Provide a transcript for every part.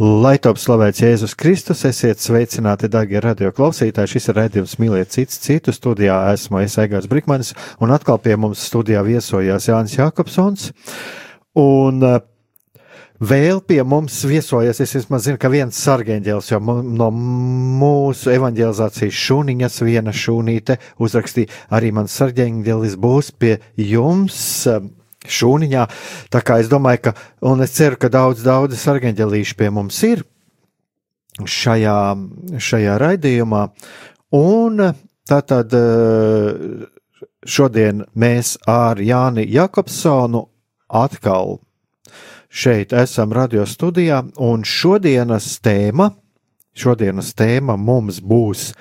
Lai top slavēts Jēzus Kristus, esiet sveicināti, darbie radioklausītāji. Šis ir redzējums mīlēt cits citu. Studijā esmu es Egārs Brikmanis, un atkal pie mums studijā viesojās Jānis Jākopsons. Un uh, vēl pie mums viesojas, es vismaz zinu, ka viens sargeņģēls, jo no mūsu evanģelizācijas šūniņas viena šūnīte uzrakstīja, arī mans sargeņģēlis būs pie jums. Šūniņā. Tā kā es domāju, ka, un es ceru, ka daudz, daudz sargeņģelīšu pie mums ir šajā, šajā raidījumā. Un tātad eh, šodien mēs ar Jāni Jakobsonu atkal šeit esam radio studijā, un šodienas tēma, šodienas tēma mums būs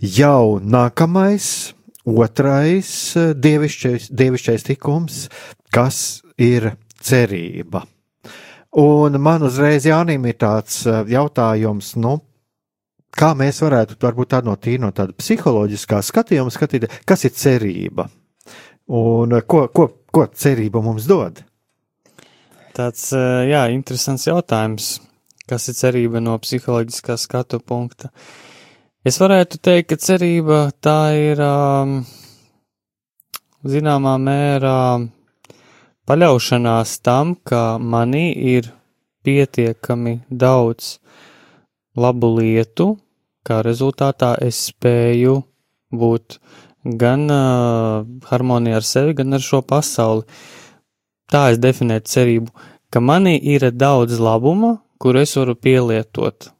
jau nākamais Otrais eh, dievišķais, dievišķais tikums, kas ir cerība. Un man uzreiz Jānim ir tāds eh, jautājums, nu, kā mēs varētu varbūt tā no tīra no tāda psiholoģiskā skatījuma skatīt, kas ir cerība un eh, ko, ko, ko cerība mums dod? Tāds, jā, interesants jautājums. Kas ir cerība no psiholoģiskā skatu punkta? Uh, Es varētu teikt, ka cerība tā ir um, zināmā mērā paļaušanās tam, ka manī ir pietiekami daudz labu lietu, kā rezultātā es spēju būt gan uh, harmonijā ar sevi, gan ar šo pasauli. Tā es definētu cerību, ka manī ir daudz labuma, kur es varu pielietot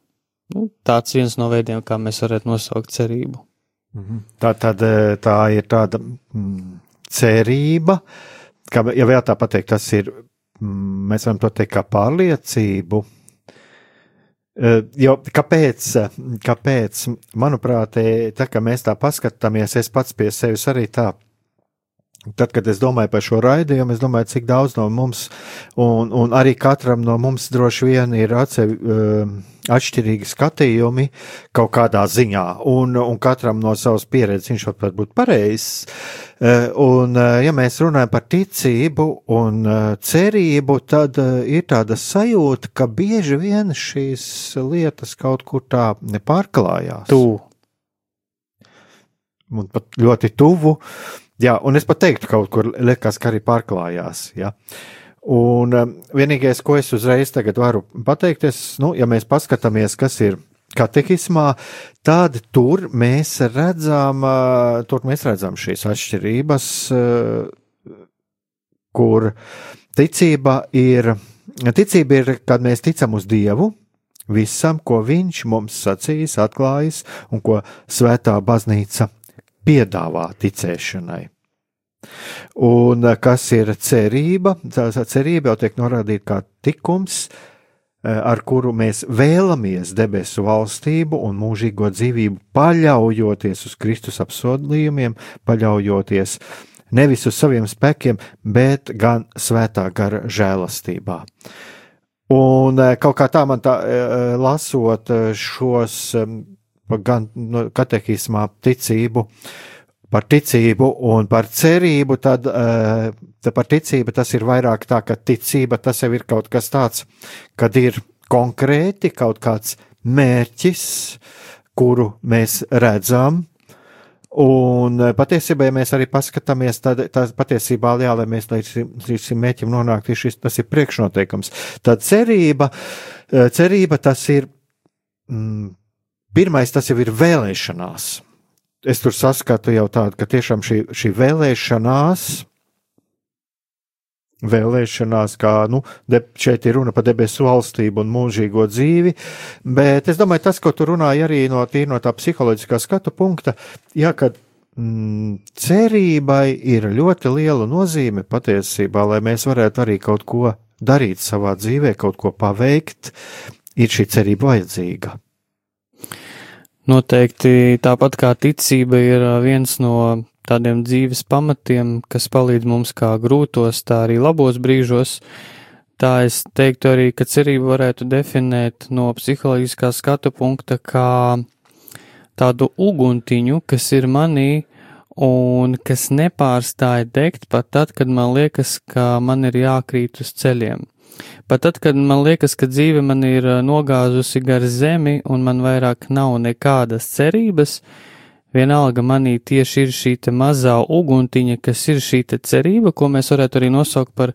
Nu, tāds viens no veidiem, kā mēs varētu nosaukt cerību. Mhm. Tā, tad, e, tā ir tāda mm, cerība, ka, ja vēl tā pateikt, tas ir, mm, mēs varam to teikt kā pārliecību. E, jo kāpēc, kāpēc, manuprāt, e, tā kā mēs tā paskatāmies, es pats pie sevis arī tā Tad, kad es domāju par šo raidījumu, es domāju, cik daudz no mums, un, un arī katram no mums droši vien ir atsevi, uh, atšķirīgi skatījumi kaut kādā ziņā, un, un katram no savas pieredzes viņš var būt pareizs. Uh, un, uh, ja mēs runājam par ticību un uh, cerību, tad ir tāda sajūta, ka bieži vien šīs lietas kaut kur tā nepārklājās. Tuvu. Un pat ļoti tuvu. Uh, Jā, un es pat teiktu, kaut kur liekas, ka arī pārklājās. Jā. Un um, vienīgais, ko es uzreiz varu pateikt, es, nu, ja mēs paskatāmies, kas ir katehismā, tad tur mēs redzam, uh, tur mēs redzam šīs atšķirības, uh, kur ticība ir, ticība ir, kad mēs ticam uz Dievu, visam, ko Viņš mums sacīs, atklājis un ko Svētā baznīca piedāvā ticēšanai. Un eh, kas ir cerība? Cerība jau tiek norādīta kā tikums, eh, ar kuru mēs vēlamies debesu valstību un mūžīgo dzīvību, paļaujoties uz Kristus apsolījumiem, paļaujoties nevis uz saviem spēkiem, bet gan svētā gara žēlastībā. Un eh, kaut kā tā man tā lasot šos gan no katehismā ticību, par ticību un par cerību, tad, eh, tad par ticību tas ir vairāk tā, ka ticība tas jau ir kaut kas tāds, kad ir konkrēti kaut kāds mērķis, kuru mēs redzam. Un eh, patiesībā, ja mēs arī paskatāmies, tad tas patiesībā, jā, lai mēs līdz šim mērķim nonāktu, šis, tas ir priekšnoteikums. Tad cerība, eh, cerība tas ir mm, pirmais tas jau ir vēlēšanās. Es tur saskatu jau tādu, ka tiešām šī, šī vēlēšanās vēlēšanās, kā nu, de, šeit ir runa par debesu valstību un mūžīgo dzīvi, bet es domāju, tas, ko tu runāji arī no, no tā psiholoģiskā skatu punkta, jā, kad mm, cerībai ir ļoti liela nozīme patiesībā, lai mēs varētu arī kaut ko darīt savā dzīvē, kaut ko paveikt, ir šī cerība vajadzīga. Noteikti tāpat kā ticība ir viens no tādiem dzīves pamatiem, kas palīdz mums kā grūtos, tā arī labos brīžos. Tā es teiktu arī, ka cerību varētu definēt no psiholoģiskā skatu punkta kā tādu uguntiņu, kas ir manī un kas nepārstāja degt pat tad, kad man liekas, ka man ir jākrīt uz ceļiem. Pat tad, kad man liekas, ka dzīve man ir nogāzusi gar zemi un man vairāk nav nekādas cerības, Vienalga manī tieši ir šī mazā uguntiņa, kas ir šī cerība, ko mēs varētu arī nosaukt par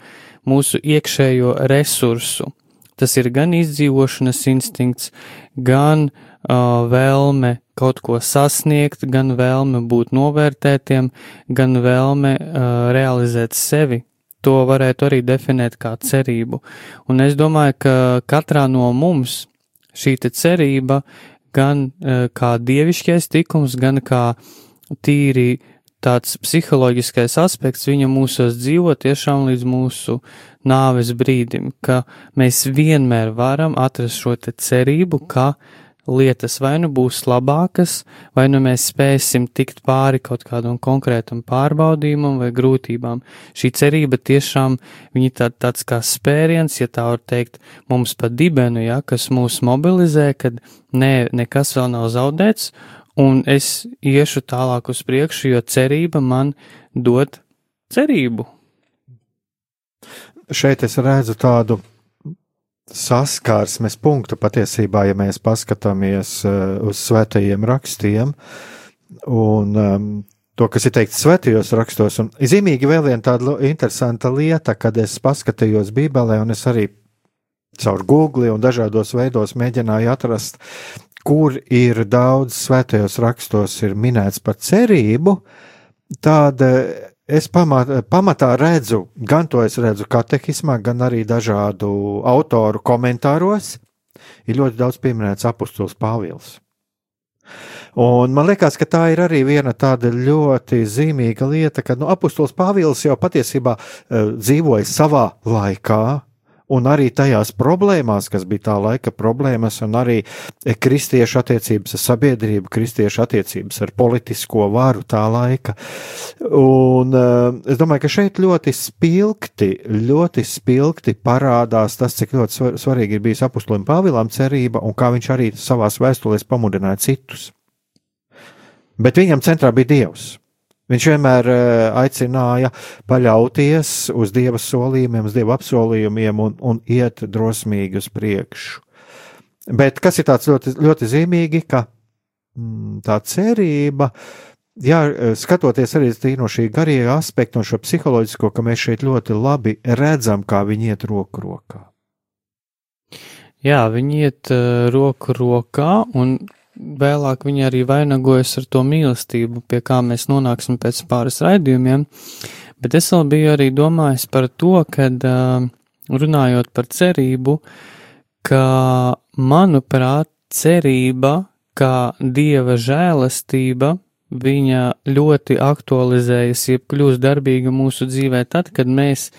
mūsu iekšējo resursu. Tas ir gan izdzīvošanas instinkts, gan uh, vēlme kaut ko sasniegt, gan vēlme būt novērtētiem, gan vēlme uh, realizēt sevi. To varētu arī definēt kā cerību. Un es domāju, ka katrā no mums šī cerība gan uh, kā dievišķais tikums, gan kā tīri tāds psiholoģiskais aspekts viņa mūsos dzīvo tiešām līdz mūsu nāves brīdim, ka mēs vienmēr varam atrast šo cerību, ka lietas vai nu būs labākas, vai nu mēs spēsim tikt pāri kaut kādam konkrētam pārbaudījumam vai grūtībām. Šī cerība tiešām viņa tā, tāds kā spēriens, ja tā var teikt, mums pa dibenu, ja, kas mūs mobilizē, kad ne, nekas vēl nav zaudēts, un es iešu tālāk uz priekšu, jo cerība man dod cerību. Šeit es redzu tādu saskarsmes punktu patiesībā, ja mēs paskatāmies uh, uz svētajiem rakstiem un um, to, kas ir teikts svētajos rakstos. Un zīmīgi vēl viena tāda interesanta lieta, kad es paskatījos Bībelē, un es arī caur Google un dažādos veidos mēģināju atrast, kur ir daudz svētajos rakstos ir minēts par cerību, tāda es pamat, pamatā redzu, gan to es redzu katehismā, gan arī dažādu autoru komentāros, ir ļoti daudz pieminēts apustulis Pāvils. Un man liekas, ka tā ir arī viena tāda ļoti zīmīga lieta, ka nu, apustulis Pāvils jau patiesībā uh, dzīvoja savā laikā, un arī tajās problēmās, kas bija tā laika problēmas, un arī kristiešu attiecības ar sabiedrību, kristiešu attiecības ar politisko varu tā laika. Un uh, es domāju, ka šeit ļoti spilgti, ļoti spilgti parādās tas, cik ļoti svarīgi ir bijis apustulim Pāvilam cerība, un kā viņš arī savās vēstulēs pamudināja citus. Bet viņam centrā bija Dievs. Viņš vienmēr eh, aicināja paļauties uz Dieva solījumiem, uz Dieva apsolījumiem un, un iet drosmīgi uz priekšu. Bet kas ir tāds ļoti, ļoti zīmīgi, ka mm, tā cerība, jā, skatoties arī no šī garīga aspekta, no šo psiholoģisko, ka mēs šeit ļoti labi redzam, kā viņi iet roku rokā. Jā, viņi iet uh, roku rokā, un vēlāk viņi arī vainagojas ar to mīlestību, pie kā mēs nonāksim pēc pāris raidījumiem, bet es vēl biju arī domājis par to, kad runājot par cerību, ka, manuprāt, cerība, kā dieva žēlastība, viņa ļoti aktualizējas, jeb kļūst darbīga mūsu dzīvē tad, kad mēs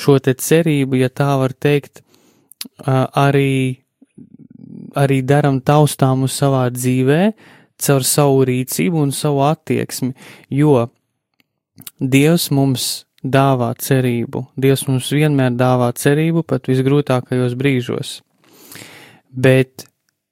šo te cerību, ja tā var teikt, arī arī daram taustāmu savā dzīvē, caur savu rīcību un savu attieksmi, jo Dievs mums dāvā cerību. Dievs mums vienmēr dāvā cerību pat visgrūtākajos brīžos. Bet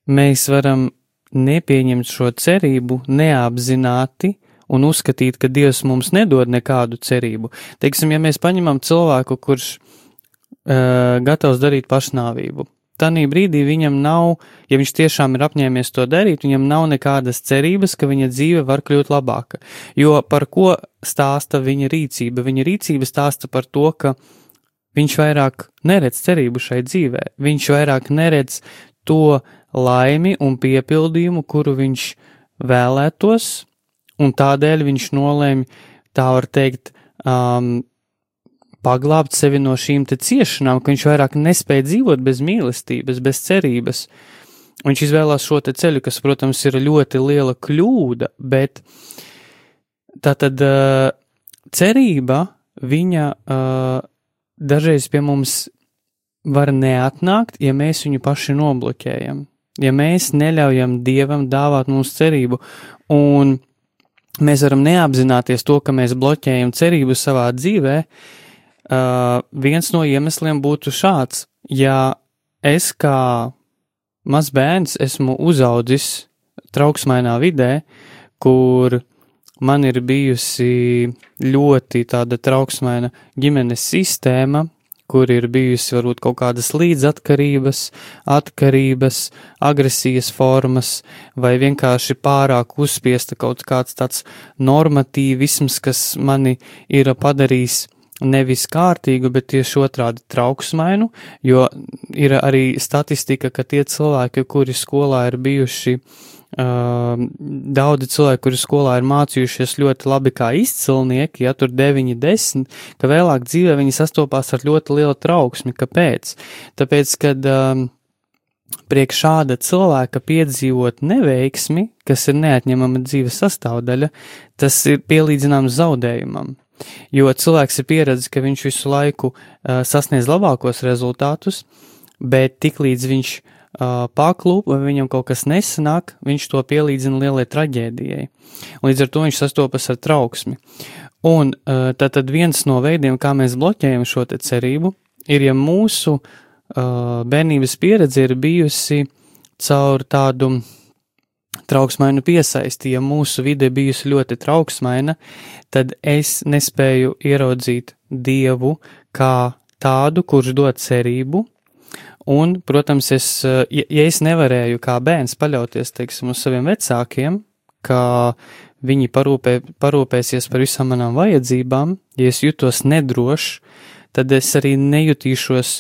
mēs varam nepieņemt šo cerību neapzināti un uzskatīt, ka Dievs mums nedod nekādu cerību. Teiksim, ja mēs paņemam cilvēku, kurš uh, gatavs darīt pašnāvību, Tanī brīdī viņam nav, ja viņš tiešām ir apņēmies to darīt, viņam nav nekādas cerības, ka viņa dzīve var kļūt labāka. Jo par ko stāsta viņa rīcība? Viņa rīcība stāsta par to, ka viņš vairāk neredz cerību šai dzīvē, viņš vairāk neredz to laimi un piepildījumu, kuru viņš vēlētos, un tādēļ viņš nolēma, tā var teikt, um, paglābt sevi no šīm te ciešanām, ka viņš vairāk nespēja dzīvot bez mīlestības, bez cerības. Viņš izvēlās šo te ceļu, kas, protams, ir ļoti liela kļūda, bet tā tad uh, cerība, viņa uh, dažreiz pie mums var neatnākt, ja mēs viņu paši nobloķējam, ja mēs neļaujam Dievam dāvāt mums cerību, un mēs varam neapzināties to, ka mēs bloķējam cerību savā dzīvē, uh, viens no iemesliem būtu šāds, ja es kā mazs bērns esmu uzaudzis trauksmainā vidē, kur man ir bijusi ļoti tāda trauksmaina ģimenes sistēma, kur ir bijusi varbūt kaut kādas līdzatkarības, atkarības, agresijas formas, vai vienkārši pārāk uzspiesta kaut kāds tāds normatīvisms, kas mani ir padarījis nevis kārtīgu, bet tieši otrādi trauksmainu, jo ir arī statistika, ka tie cilvēki, kuri skolā ir bijuši, uh, daudzi cilvēki, kuri skolā ir mācījušies ļoti labi kā izcilnieki, ja tur 9, 10, ka vēlāk dzīvē viņi sastopās ar ļoti lielu trauksmi. Kāpēc? Tāpēc, kad um, priekš šāda cilvēka piedzīvot neveiksmi, kas ir neatņemama dzīves sastāvdaļa, tas ir pielīdzināms zaudējumam. Jo cilvēks ir pieredzējis, ka viņš visu laiku uh, sasniedz labākos rezultātus, bet tiklīdz viņš uh, paklūp vai viņam kaut kas nesanāk, viņš to pielīdzina lielai traģēdijai. Līdz ar to viņš sastopas ar trauksmi. Un uh, tad, viens no veidiem, kā mēs bloķējam šo cerību, ir, ja mūsu uh, bērnības pieredze ir bijusi caur tādu trauksmainu piesaisti. Ja mūsu vide bijusi ļoti trauksmaina, tad es nespēju ieraudzīt dievu kā tādu, kurš dod cerību. Un, protams, es, ja, ja es nevarēju kā bērns paļauties, teiksim, uz saviem vecākiem, ka viņi parūpē, parūpēsies par visām manām vajadzībām, ja es jutos nedrošs, tad es arī nejutīšos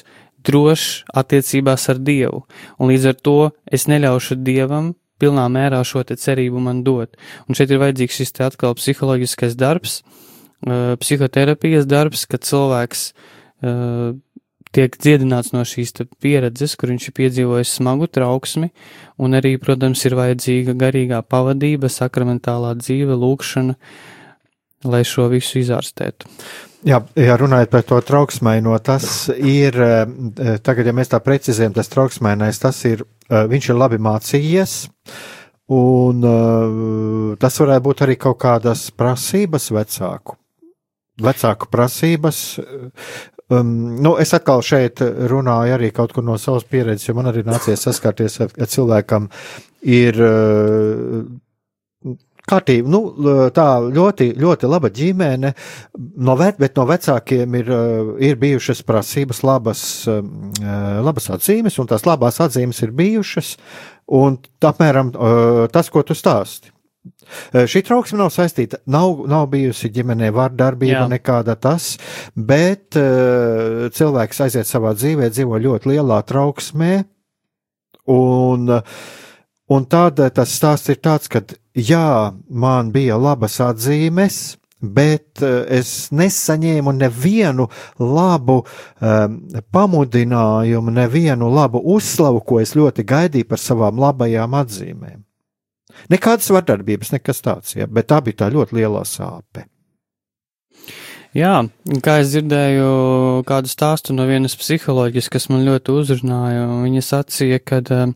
drošs attiecībās ar Dievu. Un līdz ar to es neļaušu Dievam pilnā mērā šo cerību man dot. Un šeit ir vajadzīgs šis atkal psiholoģiskais darbs, uh, psihoterapijas darbs, kad cilvēks uh, tiek dziedināts no šīs pieredzes, kur viņš ir piedzīvojis smagu trauksmi, un arī, protams, ir vajadzīga garīgā pavadība, sakramentālā dzīve, lūkšana, lai šo visu izārstētu. Jā, jā, runājot par to trauksmaino, tas ir, tagad, ja mēs tā precizējam, tas trauksmainais, tas ir Eh, viņš ir labi mācījies, un eh, tas varētu būt arī kaut kādas prasības vecāku. Vecāku prasības. Um, nu, es atkal šeit runāju arī kaut kur no savas pieredzes, jo man arī nācies saskarties ar, ar cilvēkam, ir uh, kārtība, nu, tā ļoti, ļoti laba ģimene, no ve, bet no vecākiem ir, ir bijušas prasības, labas, labas atzīmes, un tās labās atzīmes ir bijušas, un apmēram tas, ko tu stāsti. Šī trauksme nav saistīta, nav, nav bijusi ģimenē vārdarbība, Jā. nekāda tas, bet uh, cilvēks aiziet savā dzīvē, dzīvo ļoti lielā trauksmē, un, un tad tas stāsts ir tāds, ka jā, man bija labas atzīmes, bet eh, es nesaņēmu nevienu labu um, pamudinājumu, nevienu labu uzslavu, ko es ļoti gaidīju par savām labajām atzīmēm. Nekādas vardarbības, nekas tāds, ja, bet tā bija tā ļoti liela sāpe. Jā, kā es dzirdēju kādu stāstu no vienas psiholoģijas, kas man ļoti uzrunāja, viņa sacīja, ka uh,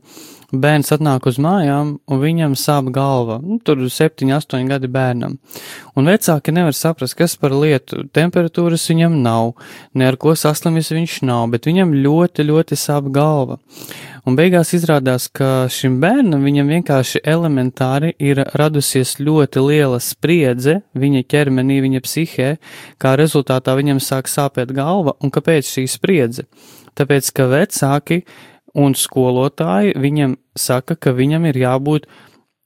bērns atnāk uz mājām, un viņam sāp galva. Nu, tur ir 7, 8 gadi bērnam. Un vecāki nevar saprast, kas par lietu. Temperatūras viņam nav, ne ar ko saslimis viņš nav, bet viņam ļoti, ļoti sāp galva. Un beigās izrādās, ka šim bērnam viņam vienkārši elementāri ir radusies ļoti liela spriedze viņa ķermenī, viņa psihē, kā rezultātā viņam sāk sāpēt galva. Un kāpēc šī spriedze? Tāpēc, ka vecāki un skolotāji viņam saka, ka viņam ir jābūt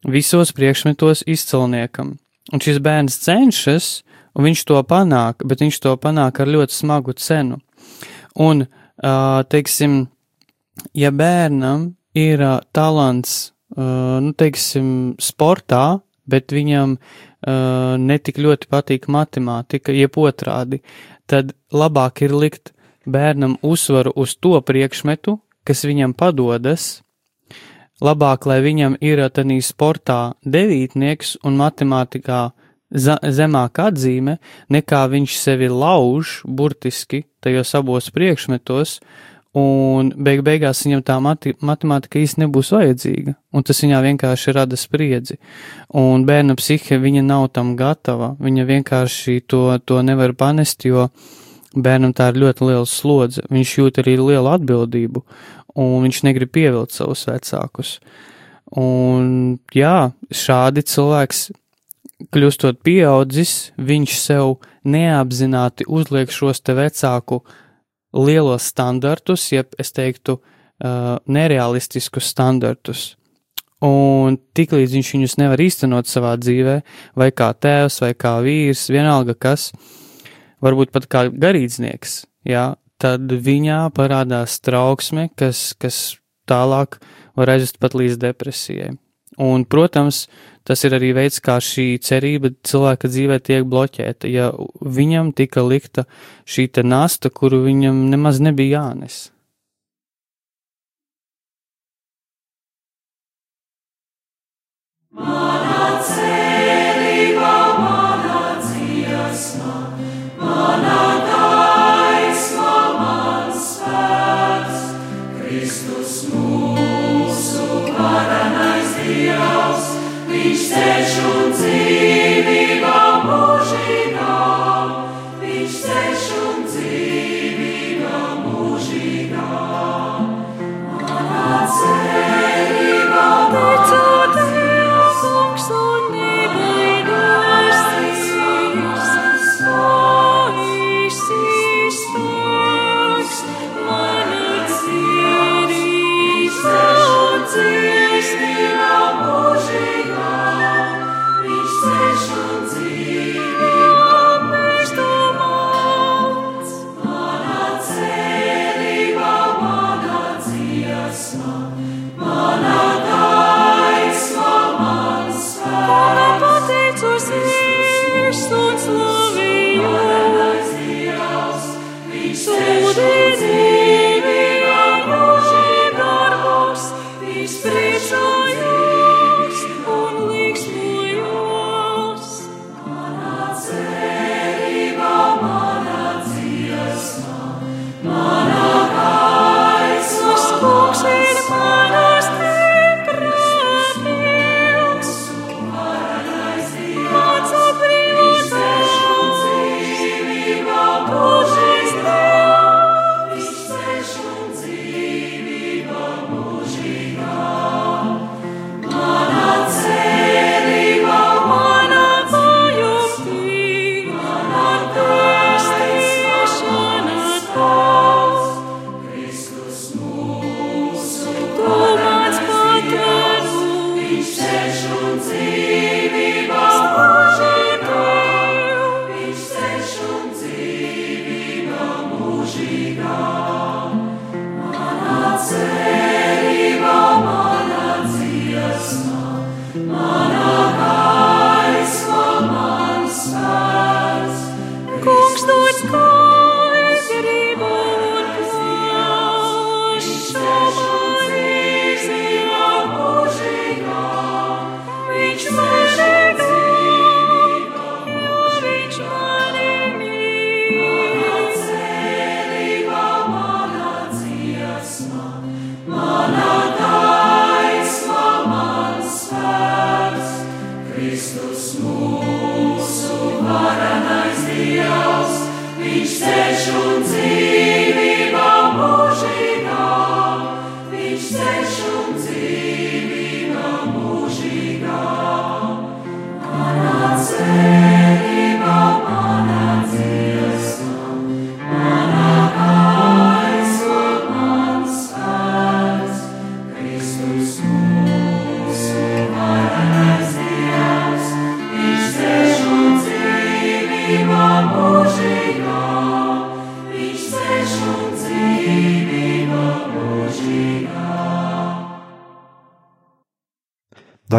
visos priekšmetos izcilniekam. Un šis bērns cenšas, un viņš to panāk, bet viņš to panāk ar ļoti smagu cenu. Un, teiksim, ja bērnam ir talants, nu, teiksim, sportā, bet viņam netik ļoti patīk matemātika, jeb otrādi, tad labāk ir likt bērnam uzsvaru uz to priekšmetu, kas viņam padodas. Labāk, lai viņam ir tādā sportā devītnieks un matemātikā zemāka atzīme, nekā viņš sevi lauž burtiski tajos abos priekšmetos, un beig beigās viņam tā mati matemātika īsti nebūs vajadzīga, un tas viņā vienkārši rada spriedzi. Un bērna psihe viņa nav tam gatava, viņa vienkārši to, to nevar panest, jo bērnam tā ir ļoti liela slodze, viņš jūt arī lielu atbildību, un viņš negrib pievilt savus vecākus. Un jā, šādi cilvēks, kļūstot pieaudzis, viņš sev neapzināti uzliek šos te vecāku lielos standartus, jeb es teiktu, uh, nerealistiskus standartus. Un tiklīdz viņš viņus nevar īstenot savā dzīvē, vai kā tēvs, vai kā vīrs, vienalga kas, varbūt pat kā garīdznieks, jā, tad viņā parādās trauksme, kas, kas tālāk var aizvest pat līdz depresijai. Un, protams, tas ir arī veids, kā šī cerība cilvēka dzīvē tiek bloķēta, ja viņam tika likta šī te nasta, kuru viņam nemaz nebija jānes. Manā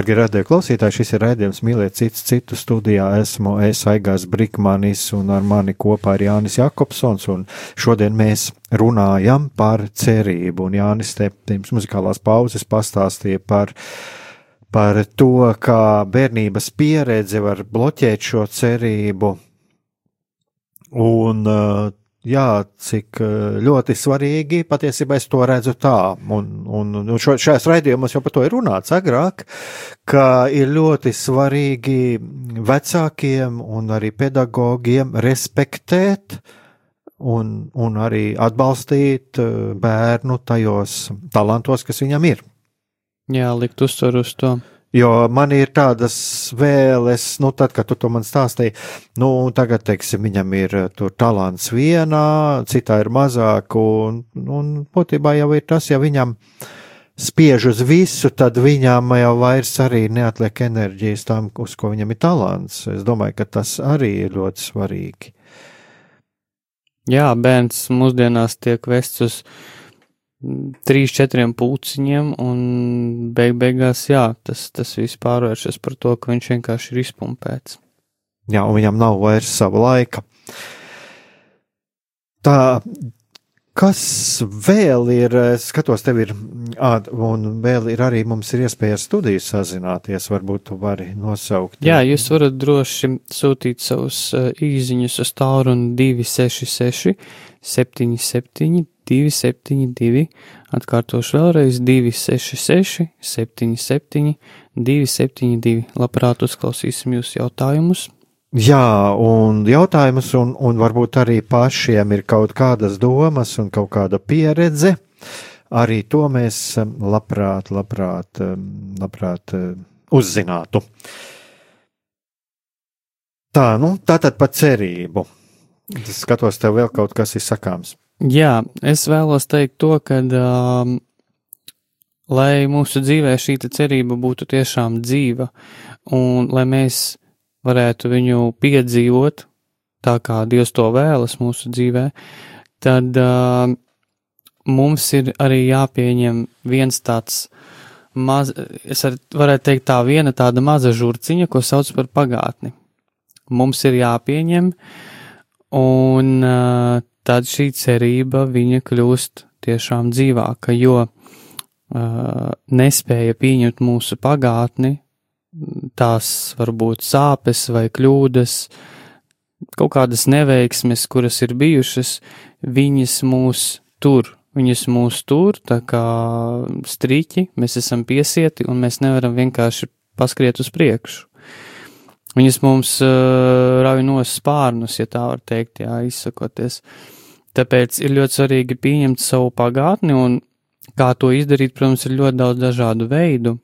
Darbie radio klausītāji, šis ir raidījums Mīliet citu citu studijā. Esmu es Aigās Brikmanis un ar mani kopā ir Jānis Jakobsons. Un šodien mēs runājam par cerību. Un Jānis te pirms muzikālās pauzes pastāstīja par, par to, kā bērnības pieredze var bloķēt šo cerību. Un uh, jā, cik eh, ļoti svarīgi patiesībā es to redzu tā. Un, un, un šo, šajās raidījumos jau par to ir runāts agrāk, ka ir ļoti svarīgi vecākiem un arī pedagogiem respektēt un, un arī atbalstīt eh, bērnu tajos talantos, kas viņam ir. Jā, likt uzsvaru uz to. Jo man ir tādas vēles, nu, tad, kad tu man stāstīji, nu, tagad, teiksim, viņam ir eh, tur talants vienā, citā ir mazāk, un, un būtībā jau ir tas, ja viņam spiež uz visu, tad viņam jau vairs arī neatliek enerģijas tam, uz ko viņam ir talants. Es domāju, ka tas arī ir ļoti svarīgi. Jā, bērns mūsdienās tiek vests uz trīs, četriem pūciņiem, un beig beigās, jā, tas, tas viss pārvēršas par to, ka viņš vienkārši ir izpumpēts. Jā, un viņam nav vairs sava laika. Tā, kas vēl ir, skatos, tev ir, un vēl ir arī mums ir iespēja studiju sazināties, varbūt tu vari nosaukt. Jā, jūs varat droši sūtīt savus īziņus uz tālruni 266 77 272, atkārtošu vēlreiz 266, 77, 272. Labprāt uzklausīsim jūsu jautājumus. Jā, un jautājumus, un, un varbūt arī pašiem ir kaut kādas domas un kaut kāda pieredze. Arī to mēs um, labprāt, labprāt, um, labprāt uh, uzzinātu. Tā, nu, tātad par cerību. Es skatos, tev vēl kaut kas ir sakāms. Jā, es vēlos teikt to, ka, um, lai mūsu dzīvē šī cerība būtu tiešām dzīva, un lai mēs varētu viņu piedzīvot tā, kā Dievs to vēlas mūsu dzīvē, tad uh, mums ir arī jāpieņem viens tāds maz, es ar, varētu teikt tā viena tāda maza žurciņa, ko sauc par pagātni. Mums ir jāpieņem, un uh, tad šī cerība viņa kļūst tiešām dzīvāka, jo uh, nespēja pieņemt mūsu pagātni, tās varbūt sāpes vai kļūdas, kaut kādas neveiksmes, kuras ir bijušas, viņas mūs tur, viņas mūs tur, tā kā striķi, mēs esam piesieti un mēs nevaram vienkārši paskriet uz priekšu. Viņas mums uh, rauj no spārnus, ja tā var teikt, jā, izsakoties. Uh, Tāpēc ir ļoti svarīgi pieņemt savu pagātni, un kā to izdarīt, protams, ir ļoti daudz dažādu veidu.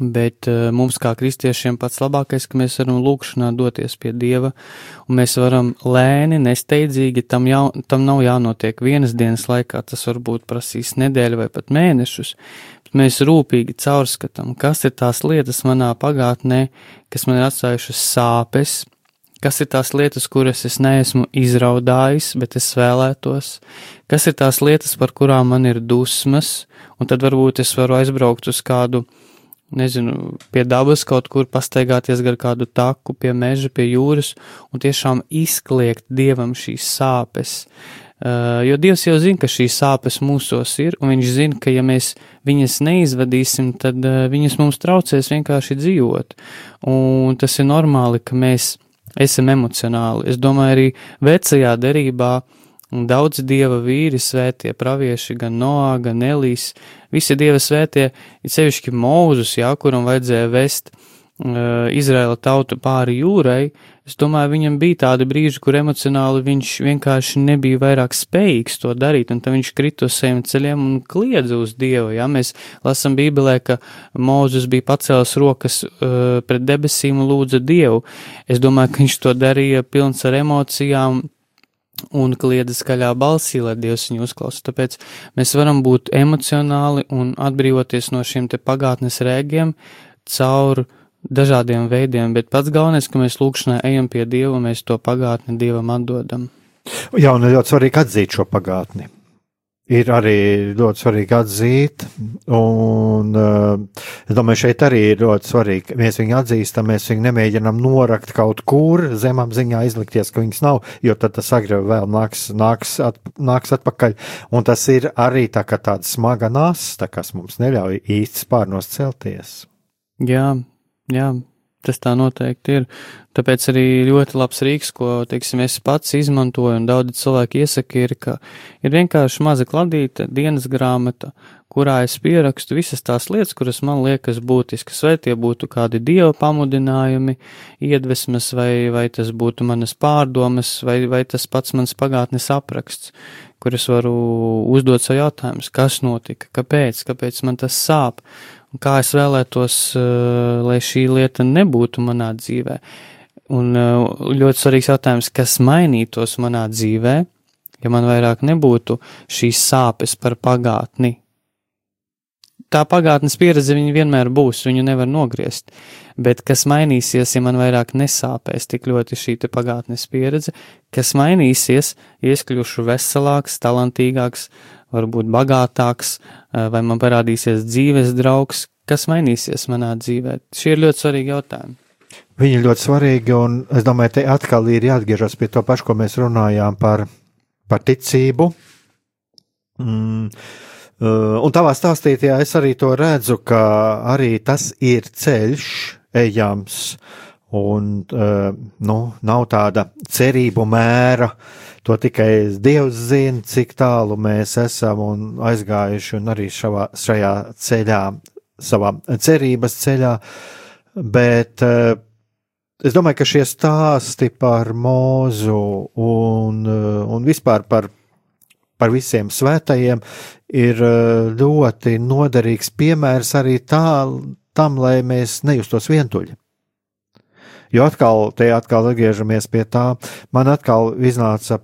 Bet uh, mums, kā kristiešiem, pats labākais, ka mēs varam lūkšanā doties pie Dieva, un mēs varam lēni, nesteidzīgi, tam, jau, tam nav jānotiek vienas dienas laikā, tas varbūt prasīs nedēļu vai pat mēnešus, bet mēs rūpīgi caurskatām, kas ir tās lietas manā pagātnē, kas man ir atstājušas sāpes, kas ir tās lietas, kuras es neesmu izraudājis, bet es vēlētos, kas ir tās lietas, par kurām man ir dusmas, un tad varbūt es varu aizbraukt uz kādu, nezinu, pie dabas kaut kur pastaigāties gar kādu taku, pie meža, pie jūras, un tiešām izkliegt dievam šīs sāpes. Uh, jo Dievs jau zina, ka šīs sāpes mūsos ir, un Viņš zina, ka ja mēs viņas neizvadīsim, tad uh, viņas mums traucēs vienkārši dzīvot. Un tas ir normāli, ka mēs esam emocionāli. Es domāju, arī vecajā derībā daudz dieva vīri, svētie pravieši, gan Noā, gan Elīs, visi dieva svētie, ir sevišķi Mūzus, jā, kuram vajadzēja vest uh, Izraela tautu pāri jūrai. Es domāju, viņam bija tādi brīži, kur emocionāli viņš vienkārši nebija vairāk spējīgs to darīt, un tad viņš krita uz saviem ceļiem un kliedza uz Dievu. Ja? Mēs lasām Bībelē, ka Mūzus bija pacēlis rokas uh, pret debesīm un lūdza Dievu. Es domāju, ka viņš to darīja pilns ar emocijām un kliedza skaļā balsī, lai Dievs viņu uzklausa. Tāpēc mēs varam būt emocionāli un atbrīvoties no šiem te pagātnes rēgiem caur uh, dažādiem veidiem, bet pats galvenais, ka mēs lūkšanā ejam pie Dieva un mēs to pagātni Dievam atdodam. Jā, un ir ļoti svarīgi atzīt šo pagātni. ir arī ļoti svarīgi atzīt. Un, uh, es domāju, šeit arī ir ļoti svarīgi, mēs viņu atzīstam, mēs viņu nemēģinām norakt kaut kur zemapziņā, izlikties, ka viņas nav, jo tad tas agri vēl nāks, nāks, at, nāks atpakaļ. Un tas ir arī tā kā tāda smaga nasta, kas mums neļauj īsti spārnos celties. Jā, jā, Tas tā noteikti ir. Tāpēc arī ļoti labs rīks, ko, teiksim, es pats izmantoju un daudzi cilvēki iesaka, ir, ka ir vienkārši maza kladīta dienas grāmata, kurā es pierakstu visas tās lietas, kuras man liekas būtiskas, vai tie būtu kādi dieva pamudinājumi, iedvesmas, vai, vai tas būtu manas pārdomas, vai, vai tas pats mans pagātnes apraksts, kur es varu uzdot savu jautājumus, kas notika, kāpēc, kāpēc man tas sāp kā es vēlētos, eh, lai šī lieta nebūtu manā dzīvē. Un eh, ļoti svarīgs jautājums, kas mainītos manā dzīvē, ja man vairāk nebūtu šīs sāpes par pagātni. Tā pagātnes pieredze viņa vienmēr būs, viņu nevar nogriezt, bet kas mainīsies, ja man vairāk nesāpēs tik ļoti šī pagātnes pieredze, kas mainīsies, ja es kļūšu veselāks, talantīgāks, varbūt bagātāks, eh, vai man parādīsies dzīves draugs, kas mainīsies manā dzīvē. Šie ir ļoti svarīgi jautājumi. Viņi ir ļoti svarīgi, un es domāju, te atkal ir jāatgriežas pie to pašu, ko mēs runājām par, par ticību. Mm. Uh, un tavā stāstītajā es arī to redzu, ka arī tas ir ceļš ejams, un uh, nu, nav tāda cerību mēra uh, To tikai Dievs zina, cik tālu mēs esam un aizgājuši un arī šavā, šajā ceļā, savā cerības ceļā. Bet uh, es domāju, ka šie stāsti par mūzu un, uh, un vispār par, par visiem svētajiem ir uh, ļoti noderīgs piemērs arī tā, tam, lai mēs nejustos vientuļi. Jo atkal, te atkal atgriežamies pie tā, man atkal iznāca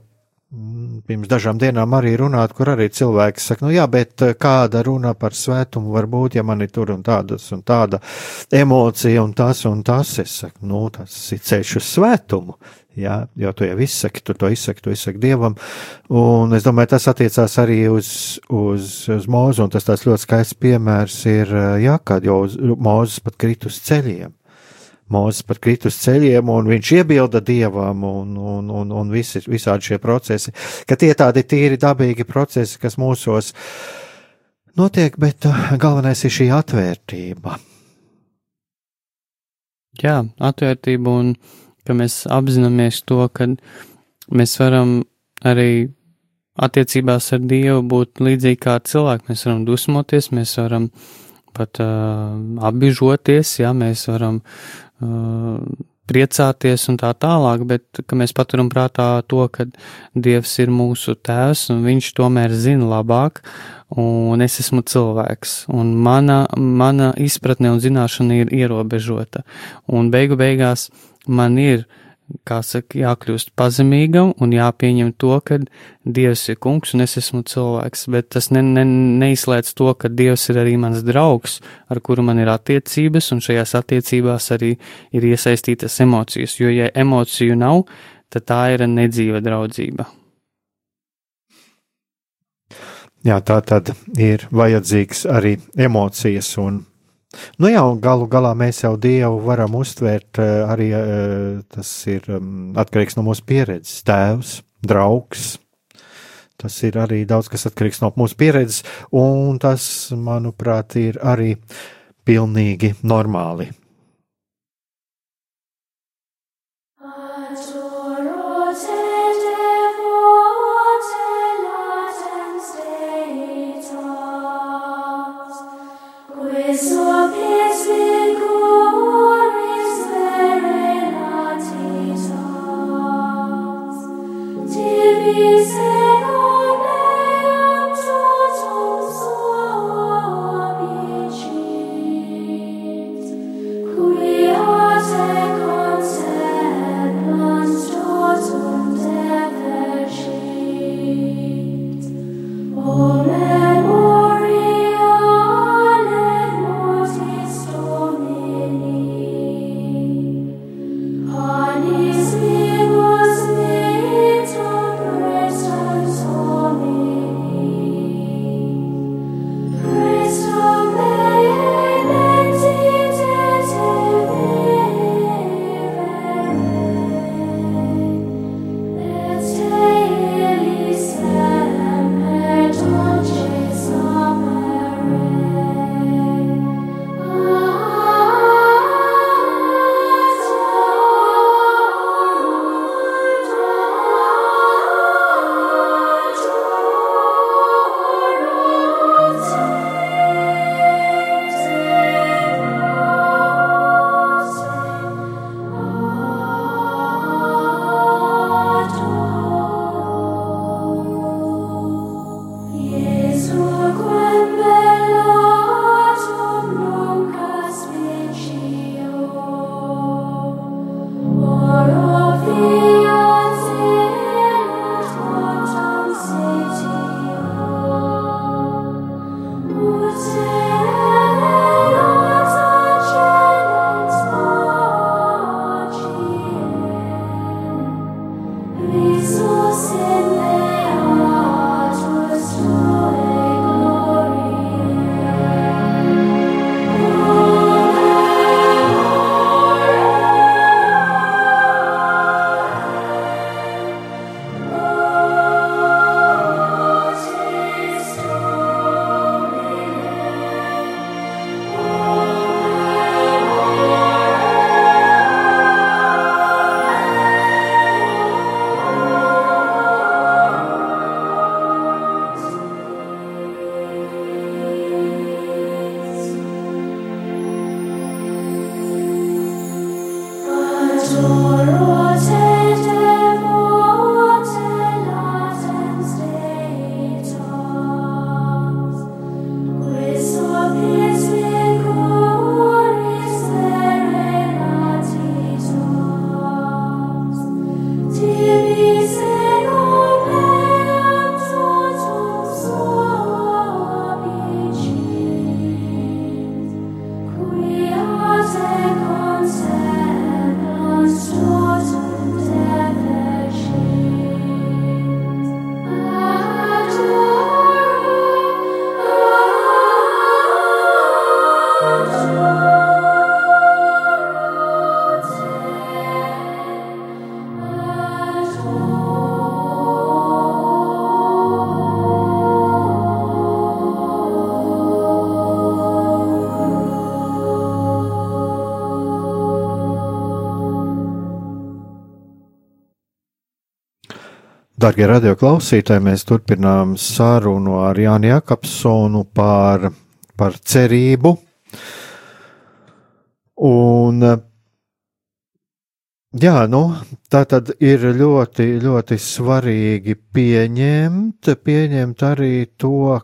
pirms dažām dienām arī runāt, kur arī cilvēki saka, nu jā, bet eh, kāda runa par svētumu var būt, ja man ir tur un tādas un tāda emocija un tas un tas. Es saku, nu, tas ir ceļš uz svētumu. Jā, jo tu jau izsaki, tu to izsaki, tu izsaki dievam. Un es domāju, tas attiecās arī uz, uz, uz mūzu, un tas tāds ļoti skaists piemērs ir, eh, jā, kad jau mūzes pat krit uz ceļiem. Mūzes pat krit uz ceļiem, un viņš iebilda dievam, un, un, un, un visi, visādi šie procesi, ka tie tādi tīri dabīgi procesi, kas mūsos notiek, bet uh, galvenais ir šī atvērtība. Jā, atvērtība, un ka mēs apzināmies to, ka mēs varam arī attiecībās ar Dievu būt līdzīgi kā cilvēki. Mēs varam dusmoties, mēs varam pat uh, apbižoties, jā, mēs varam priecāties un tā tālāk, bet ka mēs paturam prātā to, ka Dievs ir mūsu tēvs un viņš tomēr zina labāk, un es esmu cilvēks, un mana, mana izpratne un zināšana ir ierobežota, un beigu beigās man ir uh, kā saka, jākļūst pazemīgam un jāpieņem to, ka Dievs ir kungs un es esmu cilvēks, bet tas ne, ne, neizslēdz to, ka Dievs ir arī mans draugs, ar kuru man ir attiecības, un šajās attiecībās arī ir iesaistītas emocijas, jo ja emociju nav, tad tā ir nedzīva draudzība. Jā, tā tad ir vajadzīgs arī emocijas un Nu jā, galu galā mēs jau Dievu varam uztvērt eh, arī eh, tas ir mm, atkarīgs no mūsu pieredzes, tēvs, draugs. Tas ir arī daudz kas atkarīgs no mūsu pieredzes, un tas, manuprāt, ir arī pilnīgi normāli. Darbie radioklausītāji, mēs turpinām sarunu ar Jānu Jakobsonu par, par cerību. Un, jā, nu, tā tad ir ļoti, ļoti svarīgi pieņemt, pieņemt arī to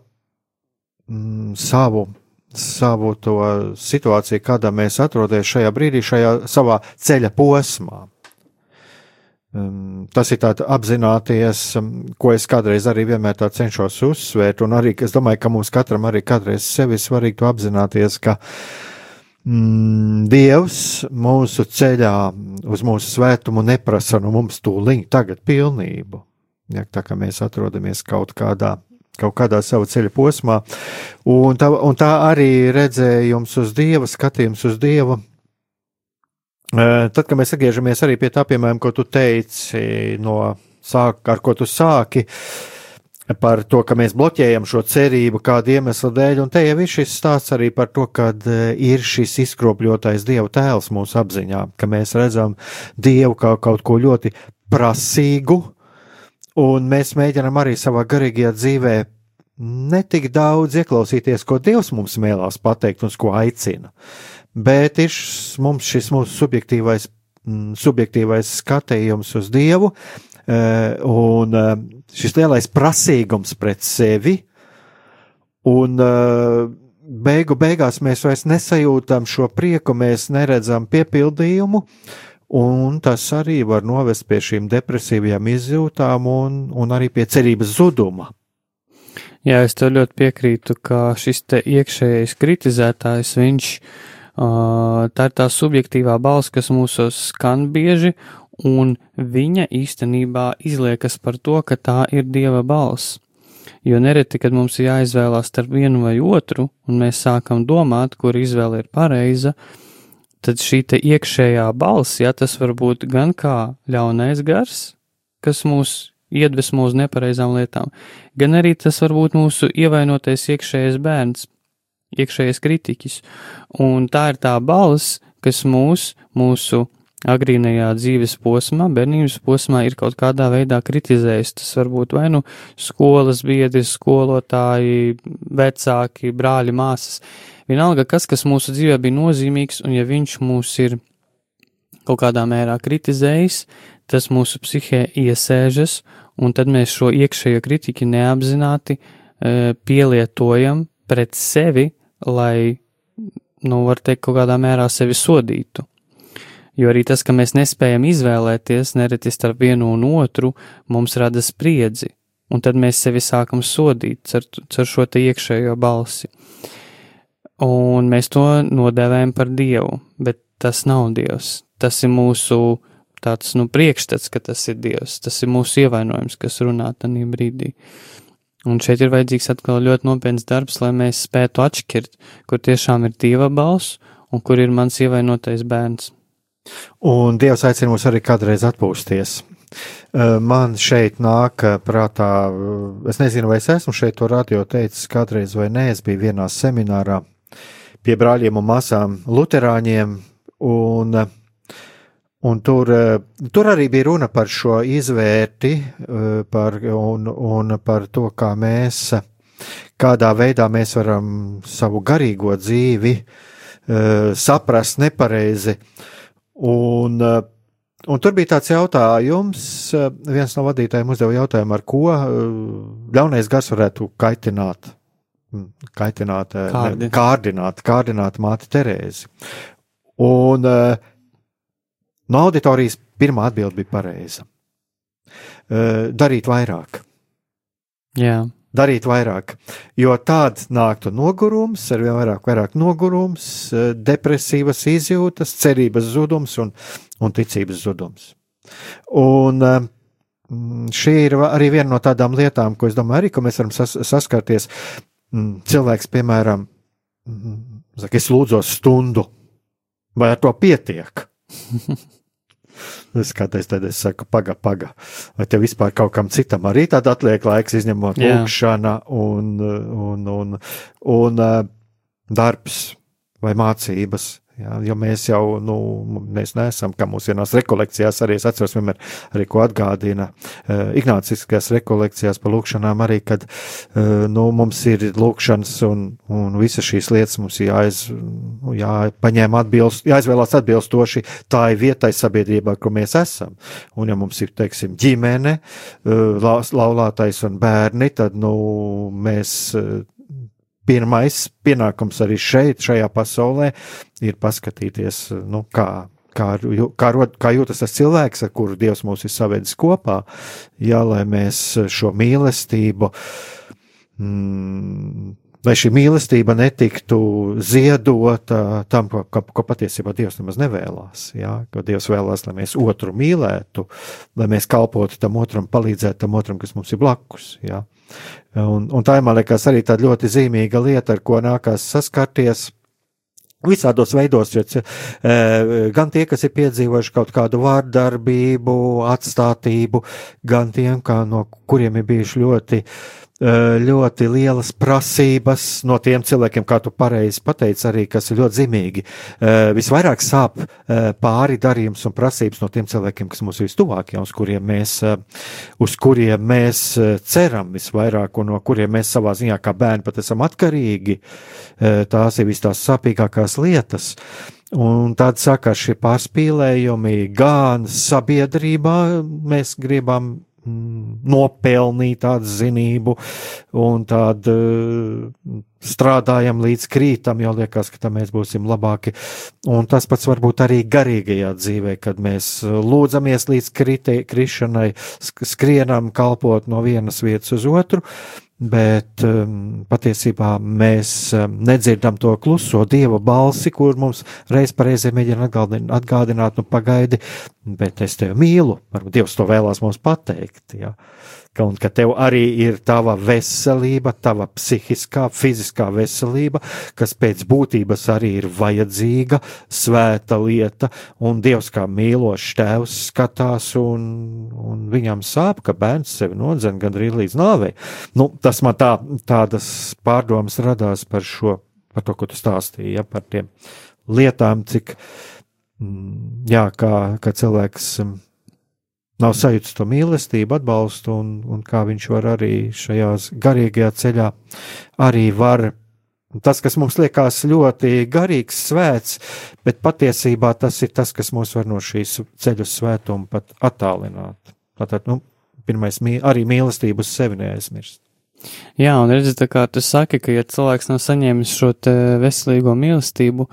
mm, savu, savu situāciju, kādā mēs atrodamies šajā brīdī, šajā savā ceļa posmā. Um, tas ir tāds apzināties, um, ko es kādreiz arī vienmēr cenšos uzsvērt, un arī es domāju, ka mums katram arī kādreiz sevi svarīgi to apzināties, ka mm, Dievs mūsu ceļā uz mūsu svētumu neprasa no mums tūliņ tagad pilnību. Ja, tā kā mēs atrodamies kaut kādā kaut kādā savā ceļa posmā. Un tā, un tā arī redzējums uz Dievu, skatījums uz Dievu Tad, kad mēs atgriežamies arī pie tā, piemēram, ko tu teici, no sāk, ar ko tu sāki, par to, ka mēs bloķējam šo cerību kādu iemeslu dēļ, un te jau ir šis stāsts arī par to, ka ir šis izkropļotais Dieva tēls mūsu apziņā, ka mēs redzam Dievu kā kaut ko ļoti prasīgu, un mēs mēģinam arī savā garīgajā dzīvē netik daudz ieklausīties, ko Dievs mums mēlās pateikt un ko aicina bet ir mums šis mūsu subjektīvais, mm, subjektīvais skatījums uz Dievu e, un e, šis lielais prasīgums pret sevi. Un e, beigu beigās mēs vairs nesajūtam šo prieku, mēs neredzam piepildījumu, un tas arī var novest pie šīm depresīvajām izjūtām un, un arī pie cerības zuduma. Jā, es tev ļoti piekrītu, ka šis te iekšējais kritizētājs, viņš uh, tā ir tā subjektīvā balss, kas mūsos skan bieži, un viņa īstenībā izliekas par to, ka tā ir dieva balss. Jo nereti, kad mums ir jāizvēlās starp vienu vai otru, un mēs sākam domāt, kur izvēle ir pareiza, tad šī iekšējā balss, ja tas var būt gan kā ļaunais gars, kas mūs iedvesmo uz nepareizām lietām, gan arī tas var būt mūsu ievainotais iekšējais bērns, iekšējais kritiķis. Un tā ir tā balss, kas mūs, mūsu agrīnajā dzīves posmā, bērnības posmā ir kaut kādā veidā kritizējis. Tas var būt vai nu skolas biedri, skolotāji, vecāki, brāļi, māsas. Vienalga, kas, kas mūsu dzīvē bija nozīmīgs, un ja viņš mūs ir kaut kādā mērā kritizējis, tas mūsu psihē iesēžas, un tad mēs šo iekšējo kritiku neapzināti e, pielietojam pret sevi, lai, nu, var teikt, kaut kādā mērā sevi sodītu. Jo arī tas, ka mēs nespējam izvēlēties nereti starp vienu un otru, mums rada spriedzi, un tad mēs sevi sākam sodīt ar, ar šo te iekšējo balsi. Un mēs to nodēvējam par dievu, bet tas nav dievs. Tas ir mūsu tāds nu, priekšstats, ka tas ir dievs. Tas ir mūsu ievainojums, kas runā tajā brīdī. Un šeit ir vajadzīgs atkal ļoti nopietns darbs, lai mēs spētu atšķirt, kur tiešām ir dieva balss un kur ir mans ievainotais bērns. Un Dievs aicina mūs arī kādreiz atpūsties. Man šeit nāk prātā, es nezinu, vai es esmu šeit to radio teicis kādreiz vai nē, es biju vienā seminārā pie brāļiem un māsām Luterāņiem, un, un tur, tur arī bija runa par šo izvērti par, un, un par to, kā mēs, kādā veidā mēs varam savu garīgo dzīvi saprast nepareizi. Un, un tur bija tāds jautājums, viens no vadītājiem uzdeva jautājumu, ar ko ļaunais gars varētu kaitināt kaitināt, Kārdi. kārdināt, kārdināt māti Terēzi. Un uh, no auditorijas pirmā atbilde bija pareiza. Darīt vairāk. Jā. Darīt vairāk, jo tāds nāktu nogurums, ar vien vairāk, vairāk nogurums, depresīvas izjūtas, cerības zudums un, un ticības zudums. Un šī ir arī viena no tādām lietām, ko es domāju, arī, mēs varam sas saskarties. Cilvēks, piemēram, saka, es lūdzos stundu, vai ar to pietiek? es kādreiz tad es saku, paga, paga, vai tev vispār kaut kam citam arī tad atliek laiks, izņemot lūkšana un, un, un, un, un darbs vai mācības. Jā, jo mēs jau, nu, mēs neesam, kā mūsu vienās rekolekcijās, arī es atceros vienmēr, arī ko atgādina uh, Ignāciskajās rekolekcijās par lūkšanām arī, kad, uh, nu, mums ir lūkšanas un, un visas šīs lietas mums jāiz, nu, jāpaņem atbilst, jāizvēlās atbilstoši tā ir vietai sabiedrībā, kur mēs esam. Un ja mums ir, teiksim, ģimene, uh, laulātais un bērni, tad, nu, mēs uh, pirmais pienākums arī šeit, šajā pasaulē, ir paskatīties, nu, kā, kā, kā, rod, kā jūtas tas cilvēks, ar kuru Dievs mūs ir savedis kopā, jā, lai mēs šo mīlestību. Mm, lai šī mīlestība netiktu ziedota tam, ko, ko, ko patiesībā Dievs nemaz nevēlas. Ja? Ko Dievs vēlās, lai mēs otru mīlētu, lai mēs kalpotu tam otram, palīdzētu tam otram, kas mums ir blakus. Ja? Un, un tā, man liekas, arī tāda ļoti zīmīga lieta, ar ko nākās saskarties. Visādos veidos, jo, e, gan tie, kas ir piedzīvojuši kaut kādu vārdarbību, atstātību, gan tiem, kā, no kuriem ir bijuši ļoti uh, ļoti lielas prasības no tiem cilvēkiem, kā tu pareizi pateici, arī kas ir ļoti zīmīgi. Eh, visvairāk sāp eh, pāri darījums un prasības no tiem cilvēkiem, kas mums ir vistuvākie, uz kuriem mēs, uz kuriem mēs ceram visvairāk un no kuriem mēs savā ziņā kā bērni pat esam atkarīgi. Tās ir vis tās sāpīgākās lietas. Un tad sākās šie pārspīlējumi gan sabiedrībā, mēs gribam nopelnīt tādu zinību un tādu uh, strādājam līdz krītam, jo liekas, ka tam mēs būsim labāki. Un tas pats varbūt arī garīgajā dzīvē, kad mēs uh, lūdzamies līdz kritē, krišanai, skrienam kalpot no vienas vietas uz otru, bet um, patiesībā mēs um, nedzirdam to kluso dieva balsi, kur mums reiz pareizi mēģina atgādināt, nu pagaidi, bet es tevi mīlu. Varbūt Dievs to vēlās mums pateikt. Ja ka, un ka tev arī ir tava veselība, tava psihiskā, fiziskā veselība, kas pēc būtības arī ir vajadzīga, svēta lieta, un Dievs kā mīlošs tēvs skatās, un, un viņam sāp, ka bērns sevi nodzen gandrīz līdz nāvei. Nu, tas man tā, tādas pārdomas radās par šo, par to, ko tu stāstīji, ja, par tiem lietām, cik, mm, jā, kā, kā cilvēks nav sajūta to mīlestību, atbalstu, un, un kā viņš var arī šajā garīgajā ceļā arī var. Tas, kas mums liekas ļoti garīgs, svēts, bet patiesībā tas ir tas, kas mūs var no šīs ceļu svētuma pat attālināt. Tātad, nu, pirmais, arī mīlestību uz sevi neaizmirst. Jā, un redziet, kā tu saki, ka, ja cilvēks nav saņēmis šo veselīgo mīlestību,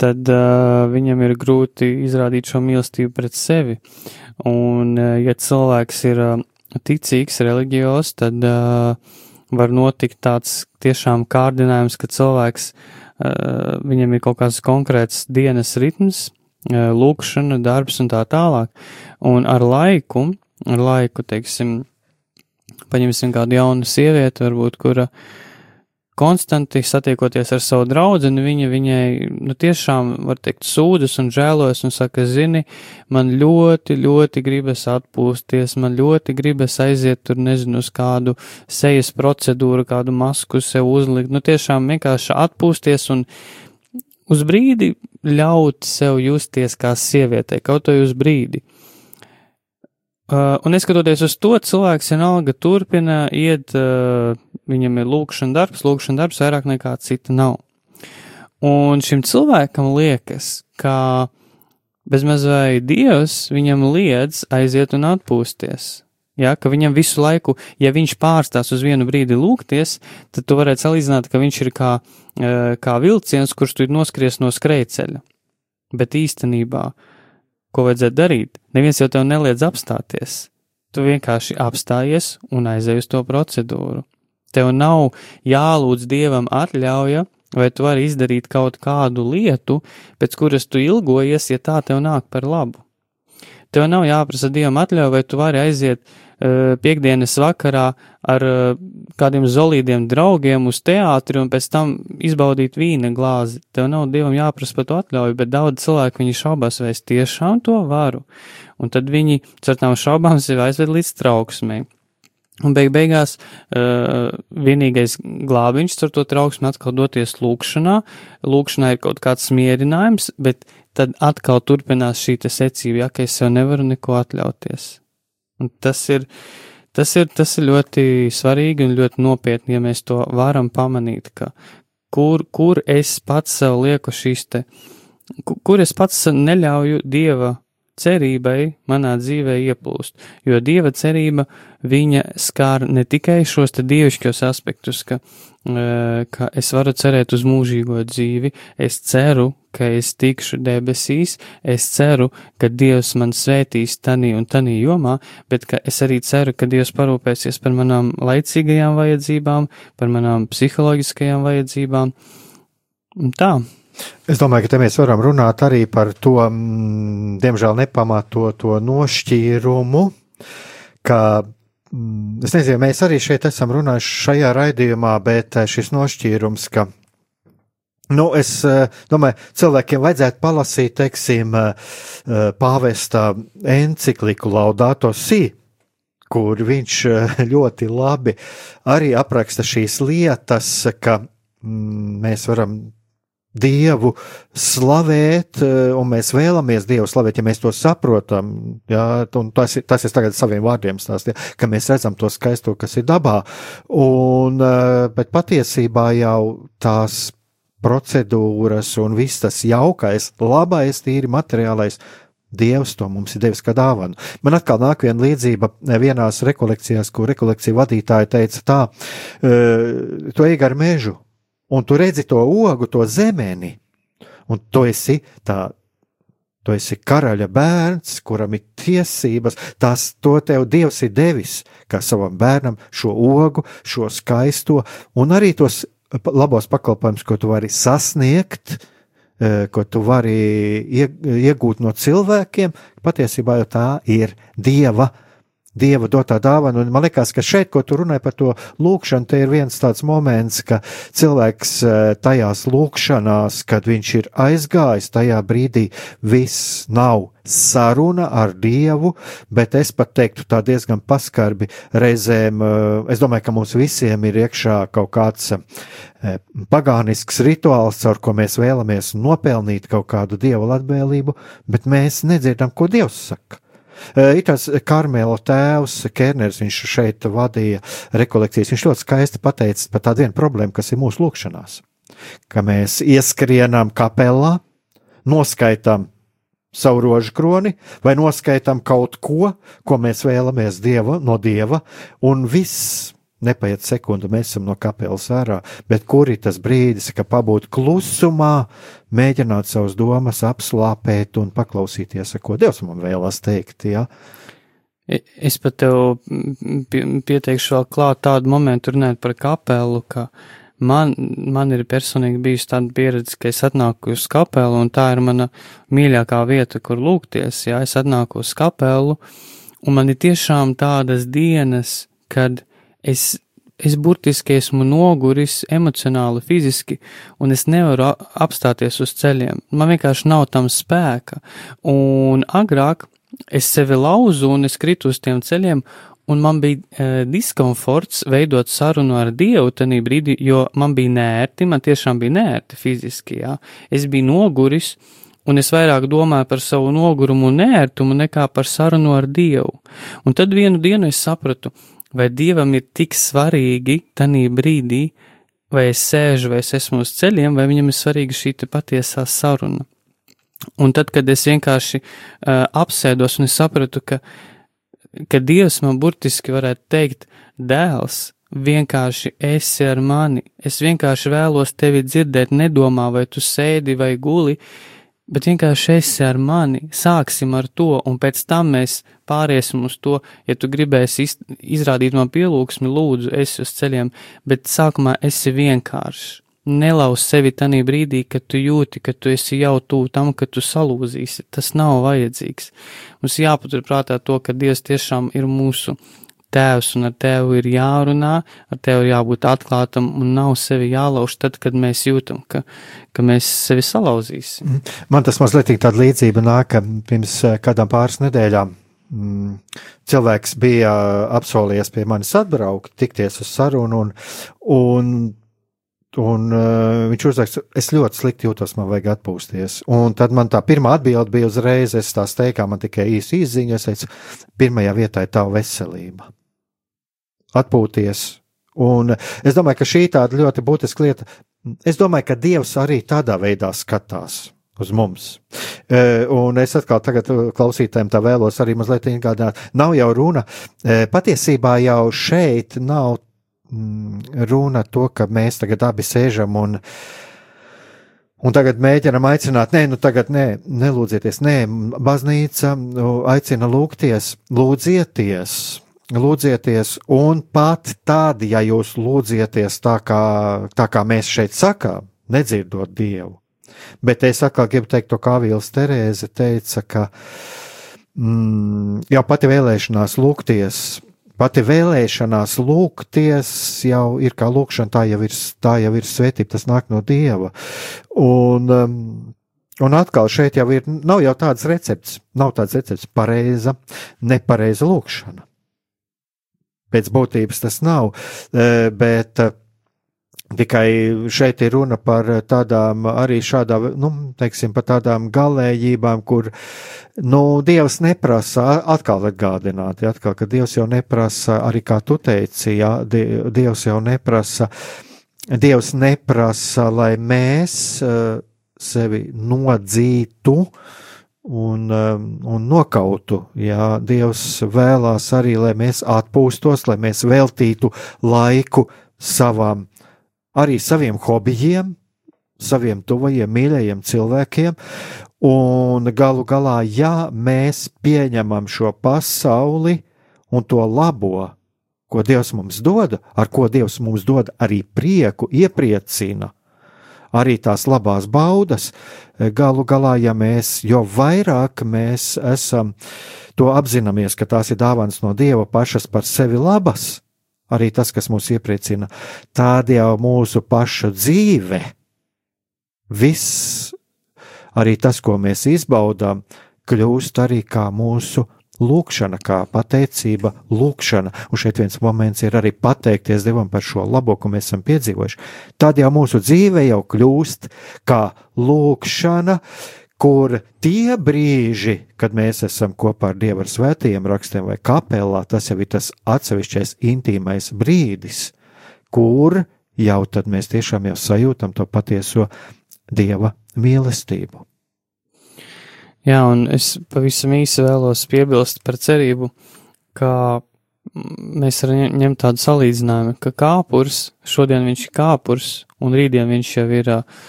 tad uh, viņam ir grūti izrādīt šo mīlestību pret sevi. Un, uh, ja cilvēks ir uh, ticīgs, reliģijos, tad uh, var notikt tāds tiešām kārdinājums, ka cilvēks, uh, viņam ir kaut kāds konkrēts dienas ritms, uh, lūkšana, darbs un tā tālāk. Un ar laiku, ar laiku, teiksim, paņemsim kādu jaunu sievieti, varbūt, kura uh, konstanti satiekoties ar savu draugu, viņa viņai nu, tiešām, var teikt, sūdzas un žēlojas un saka, zini, man ļoti, ļoti gribas atpūsties, man ļoti gribas aiziet tur, nezinu, uz kādu sejas procedūru, kādu masku sev uzlikt, nu tiešām vienkārši atpūsties un uz brīdi ļaut sev justies kā sievietei, kaut vai uz brīdi. Uh, un neskatoties uz to, cilvēks vienalga turpina iet, uh, viņam ir lūkšana darbs, lūkšana darbs vairāk nekā cita nav. Un šim cilvēkam liekas, ka bezmaz vai Dievs viņam liedz aiziet un atpūsties. Ja, ka viņam visu laiku, ja viņš pārstās uz vienu brīdi lūgties, tad tu varētu salīdzināt, ka viņš ir kā, uh, kā vilciens, kurš tu ir noskries no skrejceļa. Bet īstenībā ko vajadzētu darīt. Neviens jau tev neliedz apstāties. Tu vienkārši apstājies un aizej uz to procedūru. Tev nav jālūdz dievam atļauja, vai tu vari izdarīt kaut kādu lietu, pēc kuras tu ilgojies, ja tā tev nāk par labu. Tev nav jāprasa dievam atļauja, vai tu vari aiziet uh, piekdienas vakarā ar eh, kādiem zolīdiem draugiem uz teātri un pēc tam izbaudīt vīna glāzi. Tev nav dievam jāprasa par to atļauju, bet daudz cilvēku viņi šaubās, vai es tiešām to varu. Un tad viņi ar tām šaubām sevi aizved līdz trauksmei. Un beig beigās uh, vienīgais glābiņš ar to trauksmi atkal doties lūkšanā. Lūkšanā ir kaut kāds mierinājums, bet tad atkal turpinās šī secība, ja ka es sev nevaru neko atļauties. Un tas ir, tas ir, tas ir ļoti svarīgi un ļoti nopietni, ja mēs to varam pamanīt, ka kur, kur es pats sev lieku šīs te, kur es pats neļauju Dieva cerībai manā dzīvē ieplūst, jo Dieva cerība viņa skār ne tikai šos te dievišķos aspektus, ka ka es varu cerēt uz mūžīgo dzīvi, es ceru, ka es tikšu debesīs, es ceru, ka Dievs man svētīs tanī un tanī jomā, bet ka es arī ceru, ka Dievs parūpēsies par manām laicīgajām vajadzībām, par manām psiholoģiskajām vajadzībām. Tā. Es domāju, ka te mēs varam runāt arī par to, mm, diemžēl, nepamatoto nošķīrumu, ka Mm, es nezinu, mēs arī šeit esam runājuši šajā raidījumā, bet eh, šis nošķīrums, ka Nu, es uh, domāju, cilvēkiem vajadzētu palasīt, teiksim, uh, pāvesta encikliku Laudāto Si, kur viņš ļoti labi arī apraksta šīs lietas, ka mm, mēs varam Dievu slavēt, eh, un mēs vēlamies Dievu slavēt, ja mēs to saprotam. Jā, tas, tas ir tagad saviem vārdiem stāstīt, ka mēs redzam to skaisto, kas ir dabā. Un, eh, bet patiesībā jau tās procedūras un viss tas jaukais, labais, tīri materiālais. Dievs to mums ir devis kā dāvanu. Man atkal nāk viena līdzība vienās rekolekcijās, kur rekolekcija vadītāja teica tā, eh, tu ej gar mežu, un tu redzi to ogu, to zemeni, un tu esi tā. Tu esi karaļa bērns, kuram ir tiesības, to tev Dievs ir devis, kā savam bērnam, šo ogu, šo skaisto, un arī tos labos pakalpojumus, ko tu vari sasniegt, eh, ko tu vari iegūt no cilvēkiem. Patiesībā jau tā ir Dieva Dieva dotā dāvana. Un man liekas, ka šeit, ko tu runāji par to lūkšanu, te ir viens tāds moments, ka cilvēks eh, tajās lūkšanās, kad viņš ir aizgājis, tajā brīdī viss nav saruna ar Dievu, bet es pat teiktu tā diezgan paskarbi reizēm. Eh, es domāju, ka mums visiem ir iekšā kaut kāds eh, pagānisks rituāls, ar ko mēs vēlamies nopelnīt kaut kādu dievu atbēlību, bet mēs nedzirdam, ko Dievs saka. Ir tāds Karmela tēvs, Kerners, viņš šeit vadīja rekolekcijas. Viņš ļoti skaisti pateica par tādu vienu problēmu, kas ir mūsu lūkšanās. Ka mēs ieskrienam kapelā, noskaitām savu rožu kroni, vai noskaitām kaut ko, ko mēs vēlamies dieva, no dieva, un viss Nepaiet sekundi, mēs esam no kapelas ārā, bet kur ir tas brīdis, ka pabūt klusumā, mēģināt savus domas apslāpēt un paklausīties, ko Dievs man vēlas teikt. Ja? Es pat tev pieteikšu vēl klāt tādu momentu runāt par kapelu, ka man, man ir personīgi bijusi tāda pieredze, ka es atnāku uz kapelu, un tā ir mana mīļākā vieta, kur lūgties. Ja es atnāku uz kapelu, un man ir tiešām tādas dienas, kad es, es burtiski esmu noguris emocionāli, fiziski, un es nevaru apstāties uz ceļiem. Man vienkārši nav tam spēka. Un agrāk es sevi lauzu un es kritu uz tiem ceļiem, un man bija e, diskomforts veidot sarunu ar Dievu tajā brīdī, jo man bija nērti, man tiešām bija nērti fiziski, jā. Es biju noguris, un es vairāk domāju par savu nogurumu un nērtumu nekā par sarunu ar Dievu. Un tad vienu dienu es sapratu, vai Dievam ir tik svarīgi tajā brīdī, vai es sēžu, vai es esmu uz ceļiem, vai viņam ir svarīga šī patiesā saruna. Un tad, kad es vienkārši uh, apsēdos un sapratu, ka, ka Dievs man burtiski varētu teikt, dēls, vienkārši esi ar mani, es vienkārši vēlos tevi dzirdēt, nedomā, vai tu sēdi vai guli, uh, bet vienkārši esi ar mani, sāksim ar to, un pēc tam mēs pāriesim uz to, ja tu gribēsi iz, izrādīt man pielūgsmi, lūdzu, esi uz ceļiem, bet sākumā esi vienkāršs. Nelauz sevi tanī brīdī, kad tu jūti, ka tu esi jau tuvu tam, ka tu salūzīsi. Tas nav vajadzīgs. Mums jāpaturprātā to, ka Dievs tiešām ir mūsu tēvs, un ar tevi ir jārunā, ar tevi ir jābūt atklātam, un nav sevi jālauž tad, kad mēs jūtam, ka, ka mēs sevi salauzīsim. Mhm. Man tas mazliet tāda līdzība nāk, ka pirms eh, kādām pāris nedēļām mm, cilvēks bija apsolījies pie manis atbraukt, tikties uz sarunu, un, un Un uh, viņš uzraksta, es ļoti slikti jūtos, man vajag atpūsties. Un tad man tā pirmā atbilde bija uzreiz, es tā steigā, man tikai īsi izziņa, es teicu, pirmajā vietā ir tava veselība atpūties. Un es domāju, ka šī tāda ļoti būtiska lieta. Es domāju, ka Dievs arī tādā veidā skatās uz mums. E, un es atkal tagad klausītājiem tā vēlos arī mazliet atgādināt. Nav jau runa, patiesībā jau šeit nav runa to, ka mēs tagad abi sēžam un Un tagad mēģinam aicināt, nē, nu tagad nē, nelūdzieties, nē, baznīca nu, aicina lūgties, lūdzieties, lūdzieties, un pat tad, ja jūs lūdzieties tā kā, tā kā mēs šeit sakām, nedzirdot Dievu. Bet es atkal gribu teikt to, kā Vīls Terēze teica, ka mm, jau pati vēlēšanās lūgties, pati vēlēšanās lūgties jau ir kā lūkšana, tā jau ir, tā jau ir svētība, tas nāk no Dieva. Un, um, Un atkal šeit jau ir, nav jau tāds recepts, nav tāds recepts pareiza, nepareiza lūkšana pēc būtības tas nav, e, bet tikai šeit ir runa par tādām arī šādām, nu, teiksim, par tādām galējībām, kur, nu, Dievs neprasa atkal atgādināt, ja, atkal, ka Dievs jau neprasa, arī kā tu teici, ja, Dievs jau neprasa, Dievs neprasa, lai mēs uh, sevi nodzītu, un, um, un nokautu. Jā, Dievs vēlās arī, lai mēs atpūstos, lai mēs veltītu laiku savam, arī saviem hobijiem, saviem tuvajiem, mīļajiem cilvēkiem. Un galu galā, ja mēs pieņemam šo pasauli un to labo, ko Dievs mums dod, ar ko Dievs mums dod arī prieku, iepriecina, arī tās labās baudas, galu galā, ja mēs, jo vairāk mēs esam to apzināmies, ka tās ir dāvāns no Dieva pašas par sevi labas, arī tas, kas mūs iepriecina, tāda jau mūsu paša dzīve, viss, arī tas, ko mēs izbaudām, kļūst arī kā mūsu Lūkšana kā pateicība, lūkšana, un šeit viens moments ir arī pateikties Dievam par šo labo, ko mēs esam piedzīvojuši. Tad jau mūsu dzīve jau kļūst kā lūkšana, kur tie brīži, kad mēs esam kopā ar Dievu ar svētajiem rakstiem vai kapelā, tas jau ir tas atsevišķais intīmais brīdis, kur jau tad mēs tiešām jau sajūtam to patieso Dieva mīlestību. Jā, un es pavisam īsi vēlos piebilst par cerību, ka mēs varam ņemt tādu salīdzinājumu, ka kāpurs, šodien viņš ir kāpurs, un rītdien viņš jau ir uh,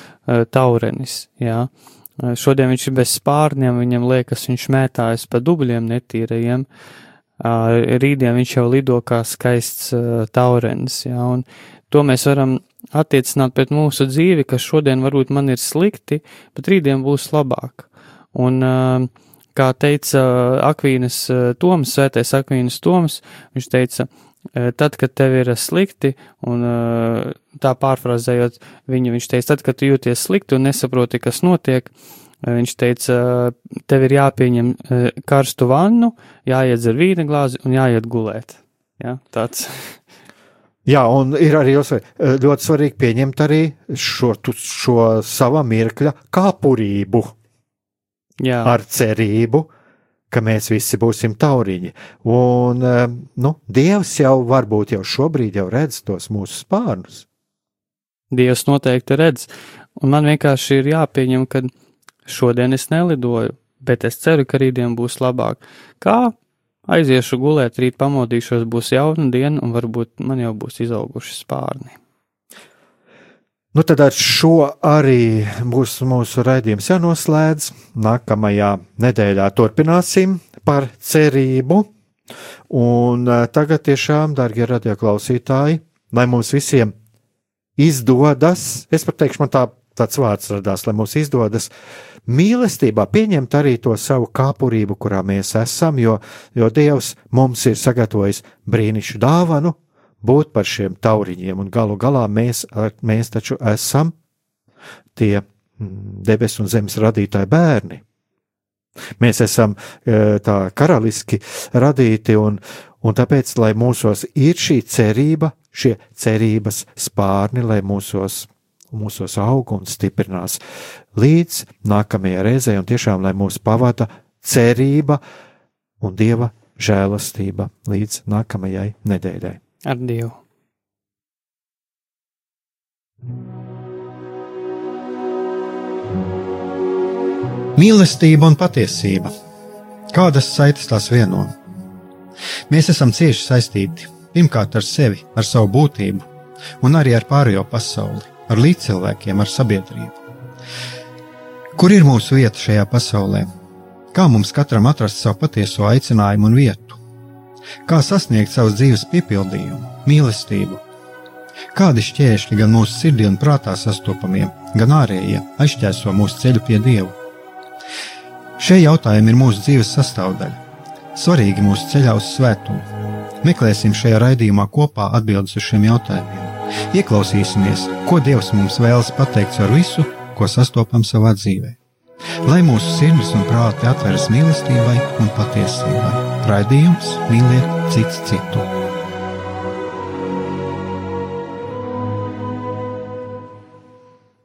taurenis, jā. Uh, šodien viņš ir bez spārniem, viņam liekas, viņš mētājas pa dubļiem netīrajiem, rītdien viņš jau lido kā skaists taurenis, jā, un to mēs varam attiecināt pret mūsu dzīvi, ka šodien varbūt man ir slikti, bet rītdien būs labāk. Un, kā teica Akvīnas Toms, svētais Akvīnas Toms, viņš teica, tad, kad tev ir slikti, un tā pārfrāzējot viņu, viņš teica, tad, kad tu jūties slikti un nesaproti, kas notiek, viņš teica, tev ir jāpieņem karstu vannu, jāiedzer vīna glāzi un jāiet gulēt. Ja, tāds. Jā, un ir arī ļoti svarīgi pieņemt arī šo, šo sava mirkļa kāpurību. Jā. ar cerību, ka mēs visi būsim tauriņi. Un eh, nu, Dievs jau varbūt jau šobrīd jau redz tos mūsu spārnus. Dievs noteikti redz, un man vienkārši ir jāpieņem, ka šodien es nelidoju, bet es ceru, ka rītdien būs labāk. Kā aiziešu gulēt, rīt pamodīšos, būs jauna diena, un varbūt man jau būs izauguši spārni. Nu, tad ar šo arī būs mūsu raidījums jānoslēdz. Nākamajā nedēļā turpināsim par cerību. Un eh, tagad tiešām, darbie radioklausītāji, lai mums visiem izdodas, es pat teikšu, man tā, tāds vārds radās, lai mums izdodas mīlestībā pieņemt arī to savu kāpurību, kurā mēs esam, jo, jo Dievs mums ir sagatavojis brīnišķīgu dāvanu, būt par šiem tauriņiem, un galu galā mēs, mēs taču esam tie mm, debesu un zemes radītāji bērni. Mēs esam e, tā karaliski radīti, un, un tāpēc, lai mūsos ir šī cerība, šie cerības spārni, lai mūsos, mūsos aug un stiprinās līdz nākamajai reizei, un tiešām, lai mūs pavada cerība un dieva žēlastība līdz nākamajai nedēļai ar Dievu. Mīlestība un patiesība. Kādas saites tās vieno? Mēs esam cieši saistīti pirmkārt ar sevi, ar savu būtību, un arī ar pārējo pasauli, ar līdzcilvēkiem, ar sabiedrību. Kur ir mūsu vieta šajā pasaulē? Kā mums katram atrast savu patieso aicinājumu un vietu? Kā sasniegt savas dzīves piepildījumu, mīlestību. Kādi šķēršļi gan mūsu sirdī un prātā sastopamie, gan ārējie aizķēso mūsu ceļu pie Dieva? Šie jautājumi ir mūsu dzīves sastāvdaļa, svarīgi mūsu ceļā uz svētumu. Meklēsim šajā raidījumā kopā atbildes uz šiem jautājumiem. Ieklausīsimies, ko Dievs mums vēlas pateikt ar visu, ko sastopam savā dzīvē. Lai mūsu sirds un prāti atveras mīlestībai un patiesībai. Raidījums mīliet citu citu.